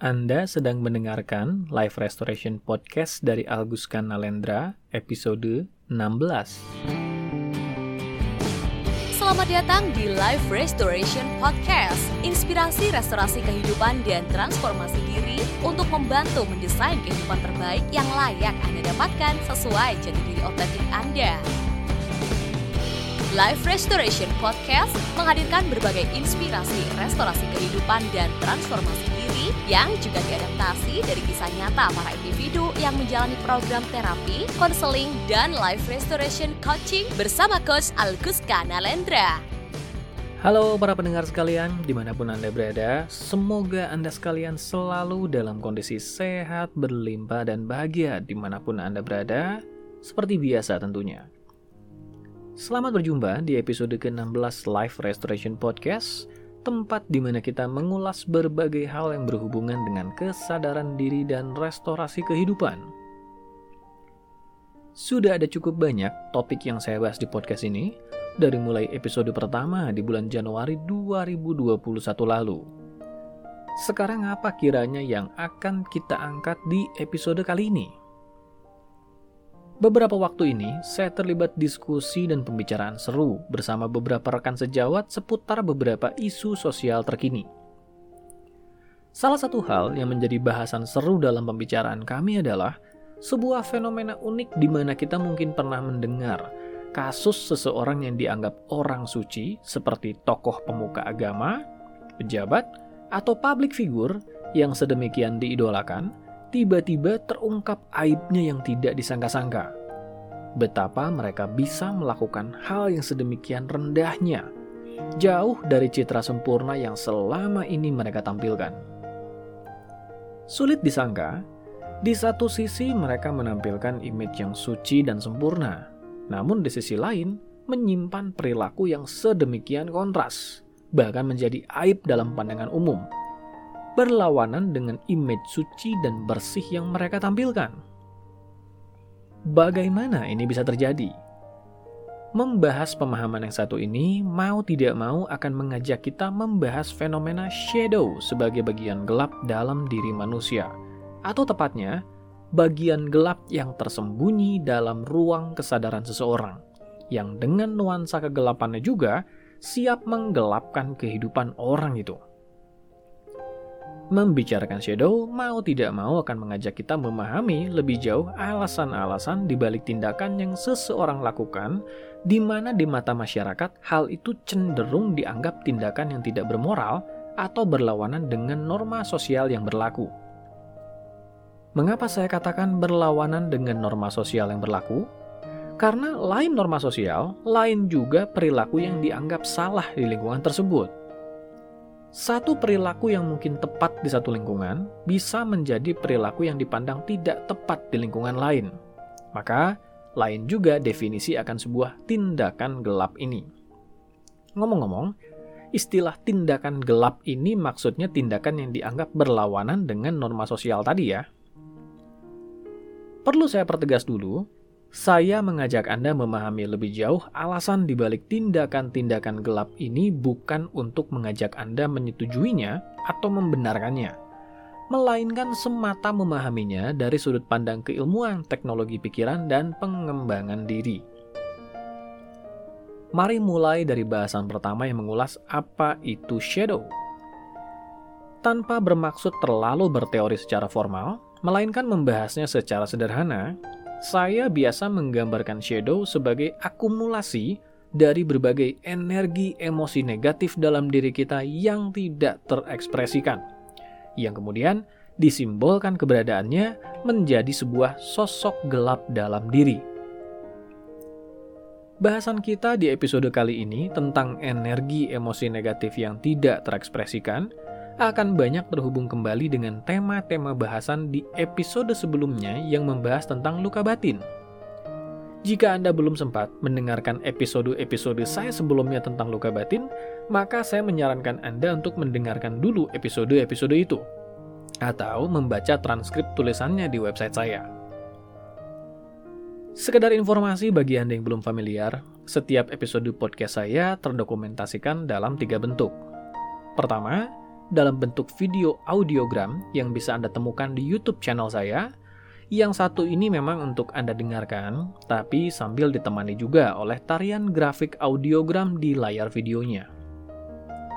Anda sedang mendengarkan Live Restoration Podcast dari Agus Kanalendra, episode 16. Selamat datang di Live Restoration Podcast, inspirasi restorasi kehidupan dan transformasi diri untuk membantu mendesain kehidupan terbaik yang layak Anda dapatkan sesuai jati diri otentik Anda. Live Restoration Podcast menghadirkan berbagai inspirasi restorasi kehidupan dan transformasi diri yang juga diadaptasi dari kisah nyata para individu yang menjalani program terapi, konseling, dan life restoration coaching bersama Coach Alguska Nalendra. Halo para pendengar sekalian, di mana pun Anda berada, semoga Anda sekalian selalu dalam kondisi sehat, berlimpah, dan bahagia di mana pun Anda berada, seperti biasa tentunya. Selamat berjumpa di episode ke-16 Live Restoration Podcast, tempat di mana kita mengulas berbagai hal yang berhubungan dengan kesadaran diri dan restorasi kehidupan. Sudah ada cukup banyak topik yang saya bahas di podcast ini, dari mulai episode pertama di bulan Januari 2021 lalu. Sekarang apa kiranya yang akan kita angkat di episode kali ini? Beberapa waktu ini, saya terlibat diskusi dan pembicaraan seru bersama beberapa rekan sejawat seputar beberapa isu sosial terkini. Salah satu hal yang menjadi bahasan seru dalam pembicaraan kami adalah sebuah fenomena unik di mana kita mungkin pernah mendengar kasus seseorang yang dianggap orang suci seperti tokoh pemuka agama, pejabat, atau publik figur yang sedemikian diidolakan tiba-tiba terungkap aibnya yang tidak disangka-sangka. Betapa mereka bisa melakukan hal yang sedemikian rendahnya, jauh dari citra sempurna yang selama ini mereka tampilkan. Sulit disangka, di satu sisi mereka menampilkan image yang suci dan sempurna, namun di sisi lain menyimpan perilaku yang sedemikian kontras, bahkan menjadi aib dalam pandangan umum berlawanan dengan image suci dan bersih yang mereka tampilkan. Bagaimana ini bisa terjadi? Membahas pemahaman yang satu ini mau tidak mau akan mengajak kita membahas fenomena shadow sebagai bagian gelap dalam diri manusia, atau tepatnya bagian gelap yang tersembunyi dalam ruang kesadaran seseorang, yang dengan nuansa kegelapannya juga siap menggelapkan kehidupan orang itu. Membicarakan shadow mau tidak mau akan mengajak kita memahami lebih jauh alasan-alasan di balik tindakan yang seseorang lakukan di mana di mata masyarakat hal itu cenderung dianggap tindakan yang tidak bermoral atau berlawanan dengan norma sosial yang berlaku. Mengapa saya katakan berlawanan dengan norma sosial yang berlaku? Karena lain norma sosial, lain juga perilaku yang dianggap salah di lingkungan tersebut. Satu perilaku yang mungkin tepat di satu lingkungan bisa menjadi perilaku yang dipandang tidak tepat di lingkungan lain. Maka, lain juga definisi akan sebuah tindakan gelap ini. Ngomong-ngomong, istilah tindakan gelap ini maksudnya tindakan yang dianggap berlawanan dengan norma sosial tadi ya. Perlu saya pertegas dulu, saya mengajak Anda memahami lebih jauh alasan dibalik tindakan-tindakan gelap ini bukan untuk mengajak Anda menyetujuinya atau membenarkannya, melainkan semata memahaminya dari sudut pandang keilmuan, teknologi pikiran, dan pengembangan diri. Mari mulai dari bahasan pertama yang mengulas apa itu shadow. Tanpa bermaksud terlalu berteori secara formal, melainkan membahasnya secara sederhana, saya biasa menggambarkan shadow sebagai akumulasi dari berbagai energi emosi negatif dalam diri kita yang tidak terekspresikan, yang kemudian disimbolkan keberadaannya menjadi sebuah sosok gelap dalam diri. Bahasan kita di episode kali ini tentang energi emosi negatif yang tidak terekspresikan akan banyak terhubung kembali dengan tema-tema bahasan di episode sebelumnya yang membahas tentang luka batin. Jika Anda belum sempat mendengarkan episode-episode saya sebelumnya tentang luka batin, maka saya menyarankan Anda untuk mendengarkan dulu episode-episode itu, atau membaca transkrip tulisannya di website saya. Sekedar informasi bagi Anda yang belum familiar, setiap episode podcast saya terdokumentasikan dalam tiga bentuk. Pertama, dalam bentuk video audiogram yang bisa Anda temukan di YouTube channel saya. Yang satu ini memang untuk Anda dengarkan, tapi sambil ditemani juga oleh tarian grafik audiogram di layar videonya.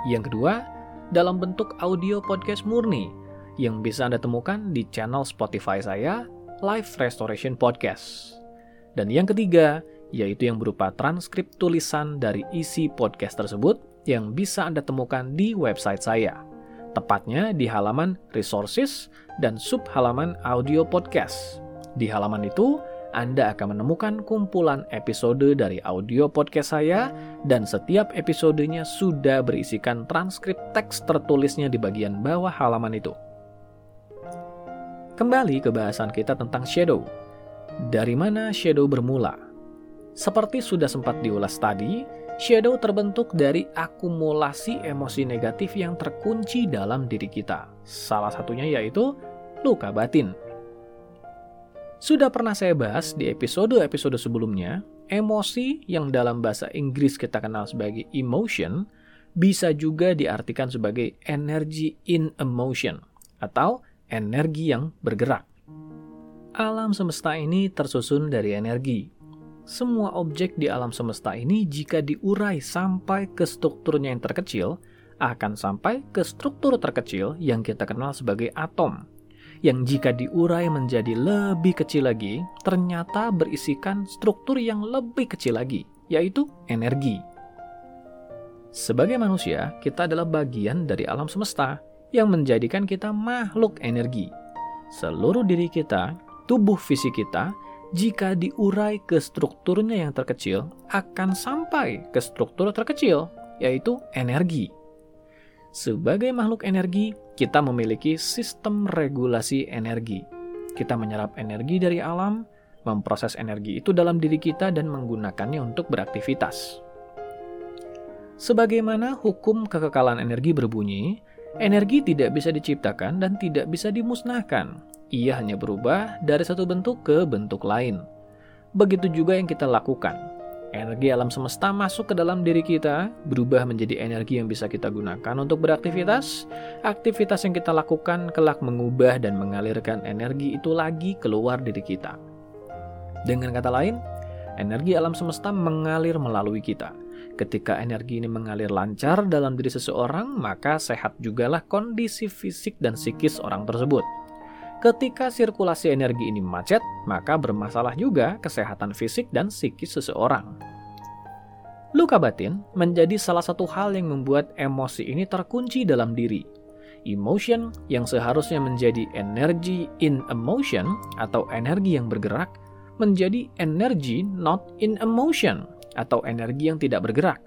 Yang kedua, dalam bentuk audio podcast murni yang bisa Anda temukan di channel Spotify saya, Live Restoration Podcast. Dan yang ketiga, yaitu yang berupa transkrip tulisan dari isi podcast tersebut yang bisa Anda temukan di website saya tepatnya di halaman resources dan sub halaman audio podcast. Di halaman itu, Anda akan menemukan kumpulan episode dari audio podcast saya dan setiap episodenya sudah berisikan transkrip teks tertulisnya di bagian bawah halaman itu. Kembali ke bahasan kita tentang shadow. Dari mana shadow bermula? Seperti sudah sempat diulas tadi, Shadow terbentuk dari akumulasi emosi negatif yang terkunci dalam diri kita. Salah satunya yaitu luka batin. Sudah pernah saya bahas di episode-episode sebelumnya, emosi yang dalam bahasa Inggris kita kenal sebagai emotion bisa juga diartikan sebagai energy in emotion atau energi yang bergerak. Alam semesta ini tersusun dari energi, semua objek di alam semesta ini jika diurai sampai ke strukturnya yang terkecil, akan sampai ke struktur terkecil yang kita kenal sebagai atom. Yang jika diurai menjadi lebih kecil lagi, ternyata berisikan struktur yang lebih kecil lagi, yaitu energi. Sebagai manusia, kita adalah bagian dari alam semesta yang menjadikan kita makhluk energi. Seluruh diri kita, tubuh fisik kita, jika diurai ke strukturnya yang terkecil, akan sampai ke struktur terkecil, yaitu energi. Sebagai makhluk energi, kita memiliki sistem regulasi energi. Kita menyerap energi dari alam, memproses energi itu dalam diri kita, dan menggunakannya untuk beraktivitas. Sebagaimana hukum kekekalan energi berbunyi, energi tidak bisa diciptakan dan tidak bisa dimusnahkan, ia hanya berubah dari satu bentuk ke bentuk lain. Begitu juga yang kita lakukan. Energi alam semesta masuk ke dalam diri kita, berubah menjadi energi yang bisa kita gunakan untuk beraktivitas. Aktivitas yang kita lakukan kelak mengubah dan mengalirkan energi itu lagi keluar diri kita. Dengan kata lain, energi alam semesta mengalir melalui kita. Ketika energi ini mengalir lancar dalam diri seseorang, maka sehat jugalah kondisi fisik dan psikis orang tersebut. Ketika sirkulasi energi ini macet, maka bermasalah juga kesehatan fisik dan psikis seseorang. Luka batin menjadi salah satu hal yang membuat emosi ini terkunci dalam diri. Emotion yang seharusnya menjadi energy in emotion atau energi yang bergerak menjadi energy not in emotion atau energi yang tidak bergerak.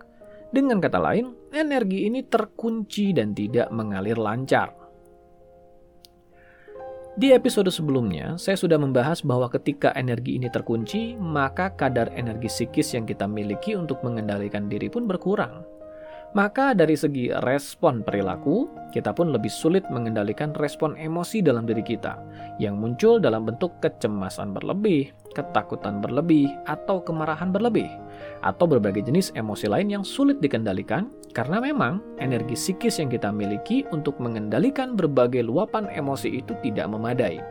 Dengan kata lain, energi ini terkunci dan tidak mengalir lancar. Di episode sebelumnya, saya sudah membahas bahwa ketika energi ini terkunci, maka kadar energi psikis yang kita miliki untuk mengendalikan diri pun berkurang. Maka dari segi respon perilaku, kita pun lebih sulit mengendalikan respon emosi dalam diri kita, yang muncul dalam bentuk kecemasan berlebih, ketakutan berlebih, atau kemarahan berlebih, atau berbagai jenis emosi lain yang sulit dikendalikan karena memang energi psikis yang kita miliki untuk mengendalikan berbagai luapan emosi itu tidak memadai.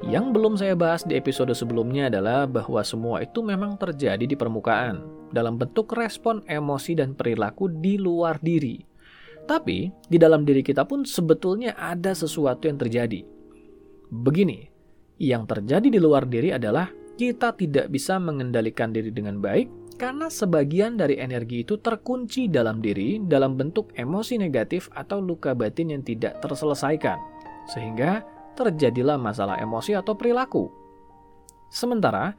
Yang belum saya bahas di episode sebelumnya adalah bahwa semua itu memang terjadi di permukaan, dalam bentuk respon emosi dan perilaku di luar diri. Tapi, di dalam diri kita pun sebetulnya ada sesuatu yang terjadi. Begini, yang terjadi di luar diri adalah kita tidak bisa mengendalikan diri dengan baik karena sebagian dari energi itu terkunci dalam diri dalam bentuk emosi negatif atau luka batin yang tidak terselesaikan, sehingga terjadilah masalah emosi atau perilaku. Sementara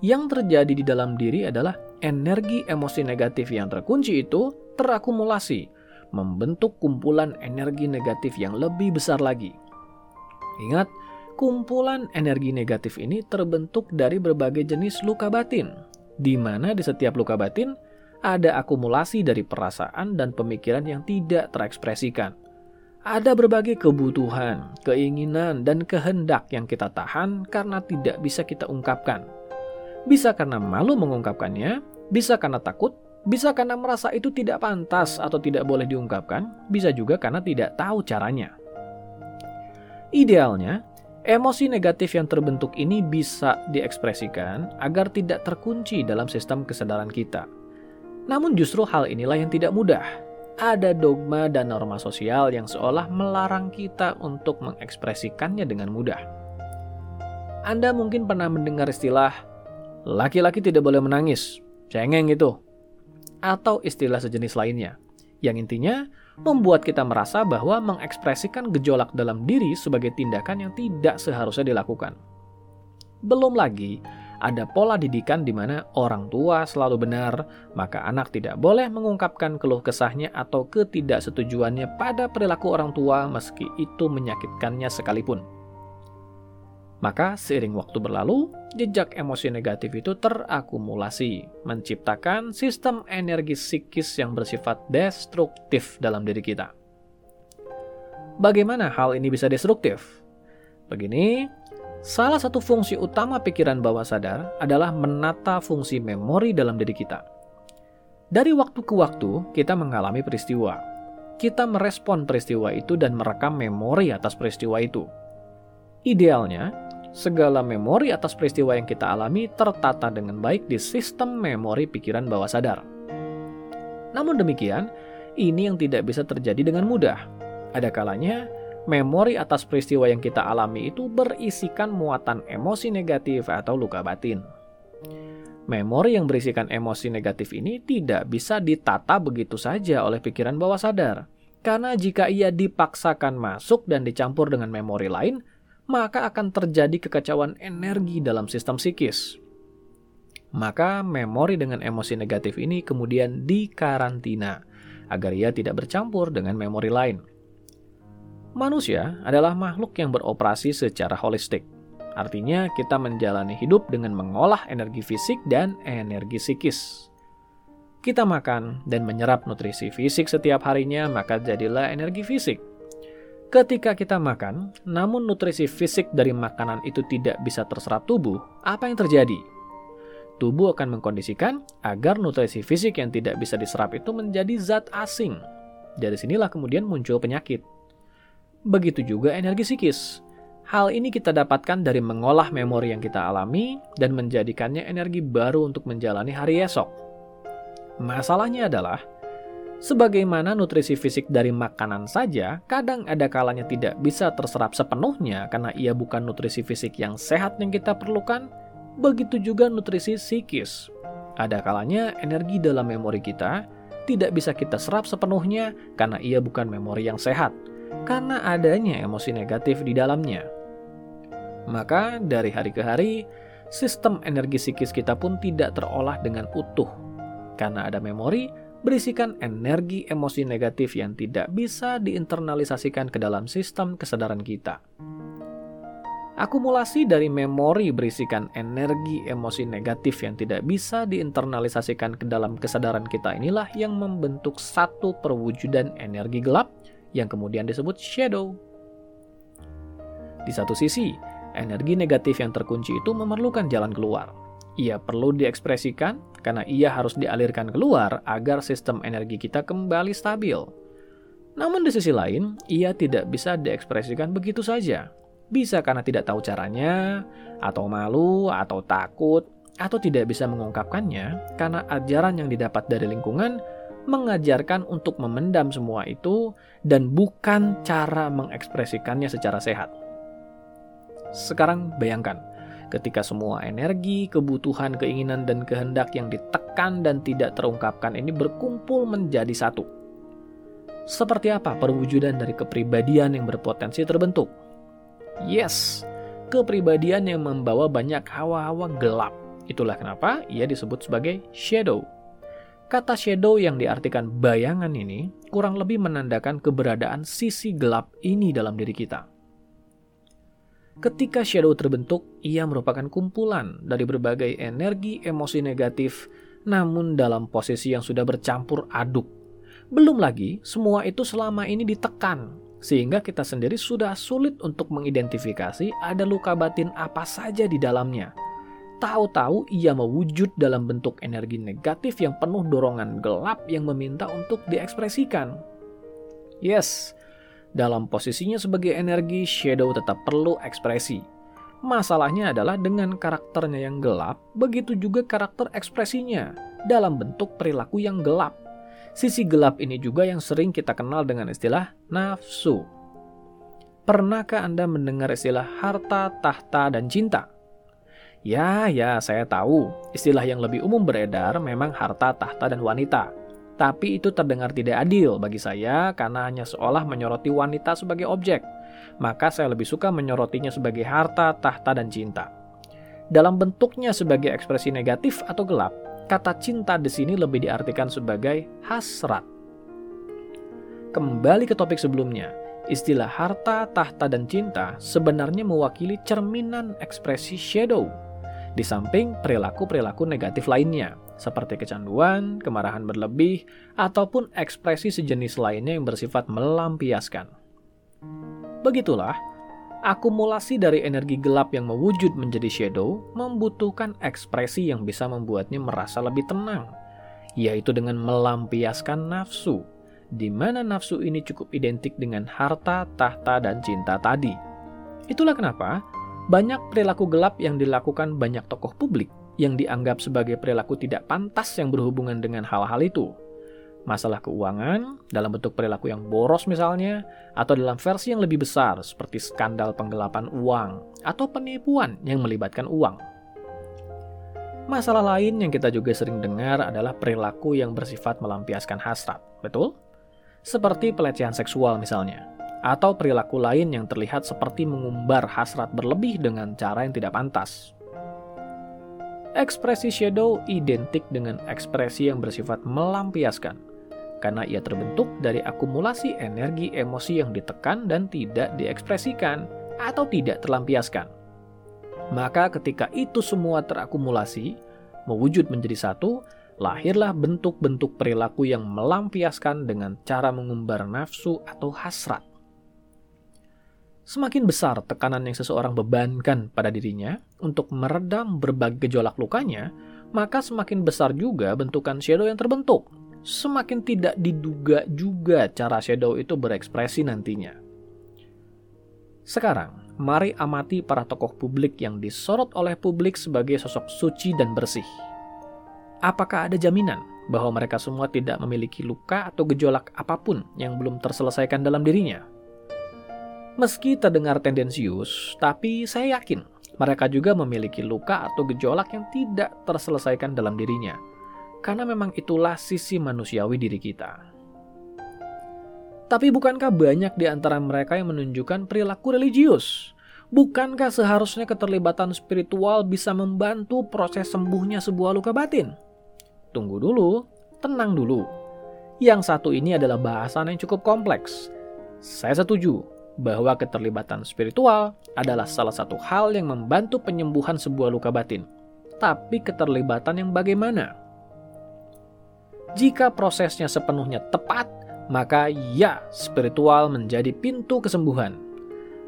yang terjadi di dalam diri adalah energi emosi negatif yang terkunci itu terakumulasi, membentuk kumpulan energi negatif yang lebih besar lagi. Ingat, kumpulan energi negatif ini terbentuk dari berbagai jenis luka batin, di mana di setiap luka batin ada akumulasi dari perasaan dan pemikiran yang tidak terekspresikan. Ada berbagai kebutuhan, keinginan, dan kehendak yang kita tahan karena tidak bisa kita ungkapkan. Bisa karena malu mengungkapkannya, bisa karena takut, Bisa karena merasa itu tidak pantas atau tidak boleh diungkapkan, bisa juga karena tidak tahu caranya. Idealnya, emosi negatif yang terbentuk ini bisa diekspresikan agar tidak terkunci dalam sistem kesadaran kita. Namun justru hal inilah yang tidak mudah. Ada dogma dan norma sosial yang seolah melarang kita untuk mengekspresikannya dengan mudah. Anda mungkin pernah mendengar istilah laki-laki tidak boleh menangis, cengeng itu atau istilah sejenis lainnya, yang intinya membuat kita merasa bahwa mengekspresikan gejolak dalam diri sebagai tindakan yang tidak seharusnya dilakukan. Belum lagi, ada pola didikan di mana orang tua selalu benar, maka anak tidak boleh mengungkapkan keluh kesahnya atau ketidaksetujuannya pada perilaku orang tua meski itu menyakitkannya sekalipun. Maka seiring waktu berlalu, jejak emosi negatif itu terakumulasi, menciptakan sistem energi psikis yang bersifat destruktif dalam diri kita. Bagaimana hal ini bisa destruktif? Begini, salah satu fungsi utama pikiran bawah sadar adalah menata fungsi memori dalam diri kita. Dari waktu ke waktu, kita mengalami peristiwa. Kita merespon peristiwa itu dan merekam memori atas peristiwa itu. Idealnya, segala memori atas peristiwa yang kita alami tertata dengan baik di sistem memori pikiran bawah sadar. Namun demikian, ini yang tidak bisa terjadi dengan mudah. Ada kalanya, memori atas peristiwa yang kita alami itu berisikan muatan emosi negatif atau luka batin. Memori yang berisikan emosi negatif ini tidak bisa ditata begitu saja oleh pikiran bawah sadar. Karena jika ia dipaksakan masuk dan dicampur dengan memori lain, maka akan terjadi kekacauan energi dalam sistem psikis. Maka memori dengan emosi negatif ini kemudian dikarantina agar ia tidak bercampur dengan memori lain. Manusia adalah makhluk yang beroperasi secara holistik. Artinya kita menjalani hidup dengan mengolah energi fisik dan energi psikis. Kita makan dan menyerap nutrisi fisik setiap harinya, maka jadilah energi fisik Ketika kita makan, namun nutrisi fisik dari makanan itu tidak bisa terserap tubuh, apa yang terjadi? Tubuh akan mengkondisikan agar nutrisi fisik yang tidak bisa diserap itu menjadi zat asing. Dari sinilah kemudian muncul penyakit. Begitu juga energi psikis. Hal ini kita dapatkan dari mengolah memori yang kita alami dan menjadikannya energi baru untuk menjalani hari esok. Masalahnya adalah, Sebagaimana nutrisi fisik dari makanan saja, kadang ada kalanya tidak bisa terserap sepenuhnya karena ia bukan nutrisi fisik yang sehat yang kita perlukan, begitu juga nutrisi psikis. Ada kalanya energi dalam memori kita tidak bisa kita serap sepenuhnya karena ia bukan memori yang sehat, karena adanya emosi negatif di dalamnya. Maka dari hari ke hari, sistem energi psikis kita pun tidak terolah dengan utuh. Karena ada memori, berisikan energi emosi negatif yang tidak bisa diinternalisasikan ke dalam sistem kesadaran kita. Akumulasi dari memori berisikan energi emosi negatif yang tidak bisa diinternalisasikan ke dalam kesadaran kita inilah yang membentuk satu perwujudan energi gelap yang kemudian disebut shadow. Di satu sisi, energi negatif yang terkunci itu memerlukan jalan keluar. Ia perlu diekspresikan karena ia harus dialirkan keluar agar sistem energi kita kembali stabil. Namun di sisi lain, ia tidak bisa diekspresikan begitu saja. Bisa karena tidak tahu caranya, atau malu, atau takut, atau tidak bisa mengungkapkannya karena ajaran yang didapat dari lingkungan mengajarkan untuk memendam semua itu dan bukan cara mengekspresikannya secara sehat. Sekarang bayangkan, ketika semua energi, kebutuhan, keinginan, dan kehendak yang ditekan dan tidak terungkapkan ini berkumpul menjadi satu. Seperti apa perwujudan dari kepribadian yang berpotensi terbentuk? Yes, kepribadian yang membawa banyak hawa-hawa gelap. Itulah kenapa ia disebut sebagai shadow. Kata shadow yang diartikan bayangan ini kurang lebih menandakan keberadaan sisi gelap ini dalam diri kita. Ketika shadow terbentuk, ia merupakan kumpulan dari berbagai energi emosi negatif, namun dalam posisi yang sudah bercampur aduk. Belum lagi, semua itu selama ini ditekan, sehingga kita sendiri sudah sulit untuk mengidentifikasi ada luka batin apa saja di dalamnya. tahu-tahu ia mewujud dalam bentuk energi negatif yang penuh dorongan gelap yang meminta untuk diekspresikan. Yes, dalam posisinya sebagai energi, Shadow tetap perlu ekspresi. Masalahnya adalah dengan karakternya yang gelap, begitu juga karakter ekspresinya dalam bentuk perilaku yang gelap. Sisi gelap ini juga yang sering kita kenal dengan istilah nafsu. Pernahkah Anda mendengar istilah harta, tahta, dan cinta? Ya, ya, saya tahu. Istilah yang lebih umum beredar memang harta, tahta, dan wanita. Tapi itu terdengar tidak adil bagi saya karena hanya seolah menyoroti wanita sebagai objek. Maka saya lebih suka menyorotinya sebagai harta, tahta, dan cinta. Dalam bentuknya sebagai ekspresi negatif atau gelap, kata cinta di sini lebih diartikan sebagai hasrat. Kembali ke topik sebelumnya, istilah harta, tahta, dan cinta sebenarnya mewakili cerminan ekspresi shadow, di samping perilaku-perilaku negatif lainnya seperti kecanduan, kemarahan berlebih, ataupun ekspresi sejenis lainnya yang bersifat melampiaskan. Begitulah, akumulasi dari energi gelap yang mewujud menjadi shadow membutuhkan ekspresi yang bisa membuatnya merasa lebih tenang, yaitu dengan melampiaskan nafsu, di mana nafsu ini cukup identik dengan harta, tahta, dan cinta tadi. Itulah kenapa banyak perilaku gelap yang dilakukan banyak tokoh publik yang dianggap sebagai perilaku tidak pantas yang berhubungan dengan hal-hal itu. Masalah keuangan dalam bentuk perilaku yang boros misalnya, atau dalam versi yang lebih besar seperti skandal penggelapan uang atau penipuan yang melibatkan uang. Masalah lain yang kita juga sering dengar adalah perilaku yang bersifat melampiaskan hasrat, betul? Seperti pelecehan seksual misalnya, atau perilaku lain yang terlihat seperti mengumbar hasrat berlebih dengan cara yang tidak pantas. Ekspresi shadow identik dengan ekspresi yang bersifat melampiaskan, karena ia terbentuk dari akumulasi energi emosi yang ditekan dan tidak diekspresikan atau tidak terlampiaskan. Maka ketika itu semua terakumulasi, mewujud menjadi satu, lahirlah bentuk-bentuk perilaku yang melampiaskan dengan cara mengumbar nafsu atau hasrat. Semakin besar tekanan yang seseorang bebankan pada dirinya untuk meredam berbagai gejolak lukanya, maka semakin besar juga bentukan shadow yang terbentuk. Semakin tidak diduga juga cara shadow itu berekspresi nantinya. Sekarang, mari amati para tokoh publik yang disorot oleh publik sebagai sosok suci dan bersih. Apakah ada jaminan bahwa mereka semua tidak memiliki luka atau gejolak apa pun yang belum terselesaikan dalam dirinya? Meski terdengar tendensius, tapi saya yakin mereka juga memiliki luka atau gejolak yang tidak terselesaikan dalam dirinya. Karena memang itulah sisi manusiawi diri kita. Tapi bukankah banyak di antara mereka yang menunjukkan perilaku religius? Bukankah seharusnya keterlibatan spiritual bisa membantu proses sembuhnya sebuah luka batin? Tunggu dulu, tenang dulu. Yang satu ini adalah bahasan yang cukup kompleks. Saya setuju, bahwa keterlibatan spiritual adalah salah satu hal yang membantu penyembuhan sebuah luka batin. Tapi keterlibatan yang bagaimana? Jika prosesnya sepenuhnya tepat, maka ya, spiritual menjadi pintu kesembuhan.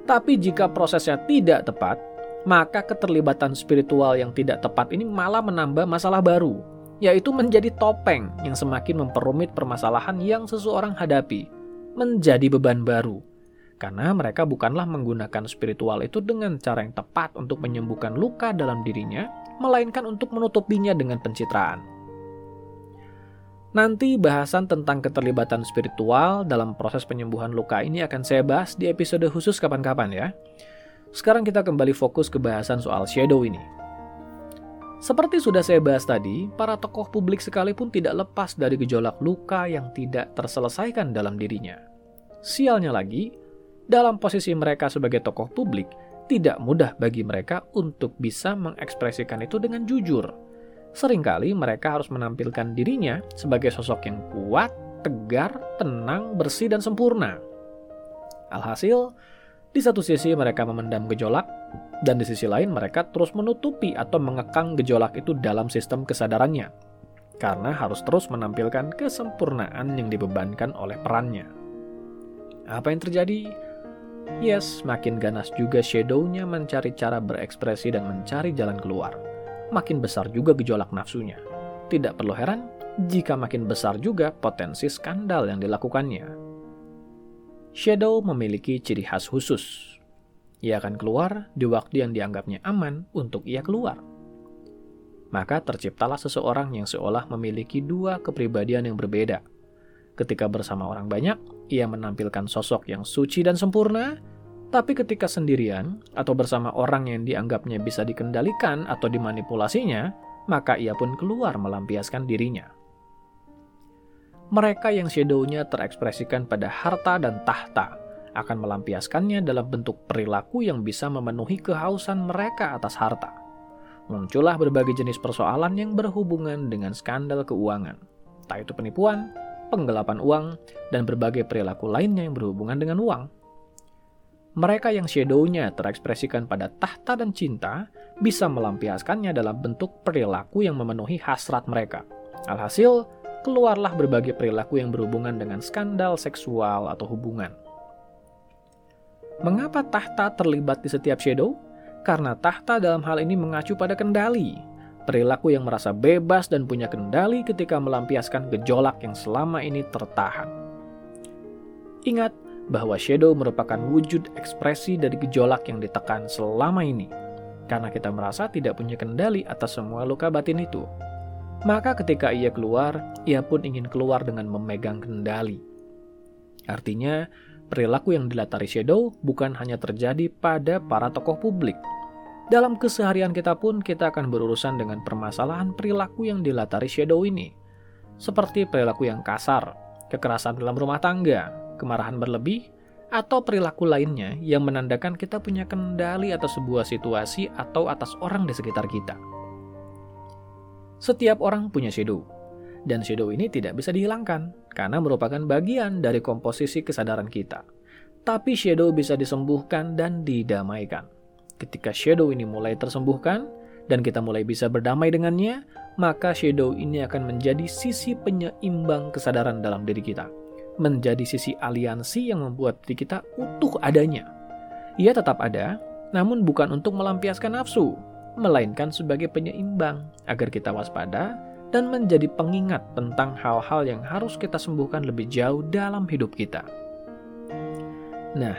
Tapi jika prosesnya tidak tepat, maka keterlibatan spiritual yang tidak tepat ini malah menambah masalah baru, yaitu menjadi topeng yang semakin memperumit permasalahan yang seseorang hadapi, menjadi beban baru karena mereka bukanlah menggunakan spiritual itu dengan cara yang tepat untuk menyembuhkan luka dalam dirinya, melainkan untuk menutupinya dengan pencitraan. Nanti bahasan tentang keterlibatan spiritual dalam proses penyembuhan luka ini akan saya bahas di episode khusus kapan-kapan ya. Sekarang kita kembali fokus ke bahasan soal shadow ini. Seperti sudah saya bahas tadi, para tokoh publik sekalipun tidak lepas dari gejolak luka yang tidak terselesaikan dalam dirinya. Sialnya lagi, dalam posisi mereka sebagai tokoh publik, tidak mudah bagi mereka untuk bisa mengekspresikan itu dengan jujur. Seringkali mereka harus menampilkan dirinya sebagai sosok yang kuat, tegar, tenang, bersih, dan sempurna. Alhasil, di satu sisi mereka memendam gejolak, dan di sisi lain mereka terus menutupi atau mengekang gejolak itu dalam sistem kesadarannya, karena harus terus menampilkan kesempurnaan yang dibebankan oleh perannya. Apa yang terjadi? Yes, makin ganas juga Shadow-nya mencari cara berekspresi dan mencari jalan keluar. makin besar juga gejolak nafsunya. Tidak perlu heran jika makin besar juga potensi skandal yang dilakukannya. Shadow memiliki ciri khas khusus. Ia akan keluar di waktu yang dianggapnya aman untuk ia keluar. Maka terciptalah seseorang yang seolah memiliki dua kepribadian yang berbeda. Ketika bersama orang banyak, ia menampilkan sosok yang suci dan sempurna, tapi ketika sendirian atau bersama orang yang dianggapnya bisa dikendalikan atau dimanipulasinya, maka ia pun keluar melampiaskan dirinya. Mereka yang shadow-nya terekspresikan pada harta dan tahta akan melampiaskannya dalam bentuk perilaku yang bisa memenuhi kehausan mereka atas harta. Muncullah berbagai jenis persoalan yang berhubungan dengan skandal keuangan, tak itu penipuan, penggelapan uang, dan berbagai perilaku lainnya yang berhubungan dengan uang. Mereka yang shadow-nya terekspresikan pada tahta dan cinta bisa melampiaskannya dalam bentuk perilaku yang memenuhi hasrat mereka. Alhasil, keluarlah berbagai perilaku yang berhubungan dengan skandal seksual atau hubungan. Mengapa tahta terlibat di setiap shadow? Karena tahta dalam hal ini mengacu pada kendali, perilaku yang merasa bebas dan punya kendali ketika melampiaskan gejolak yang selama ini tertahan. Ingat, bahwa shadow merupakan wujud ekspresi dari gejolak yang ditekan selama ini, karena kita merasa tidak punya kendali atas semua luka batin itu. Maka ketika ia keluar, ia pun ingin keluar dengan memegang kendali. Artinya, perilaku yang dilatari shadow bukan hanya terjadi pada para tokoh publik. Dalam keseharian kita pun kita akan berurusan dengan permasalahan perilaku yang dilatari shadow ini. Seperti perilaku yang kasar, kekerasan dalam rumah tangga, kemarahan berlebih, atau perilaku lainnya yang menandakan kita punya kendali atas sebuah situasi atau atas orang di sekitar kita. Setiap orang punya shadow, dan shadow ini tidak bisa dihilangkan karena merupakan bagian dari komposisi kesadaran kita. Tapi shadow bisa disembuhkan dan didamaikan. Ketika shadow ini mulai tersembuhkan dan kita mulai bisa berdamai dengannya, maka shadow ini akan menjadi sisi penyeimbang kesadaran dalam diri kita menjadi sisi aliansi yang membuat diri kita utuh adanya. Ia tetap ada, namun bukan untuk melampiaskan nafsu, melainkan sebagai penyeimbang agar kita waspada dan menjadi pengingat tentang hal-hal yang harus kita sembuhkan lebih jauh dalam hidup kita. Nah,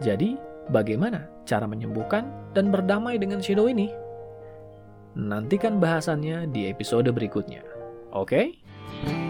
jadi bagaimana cara menyembuhkan dan berdamai dengan shadow ini? Nantikan bahasannya di episode berikutnya. Oke? Okay?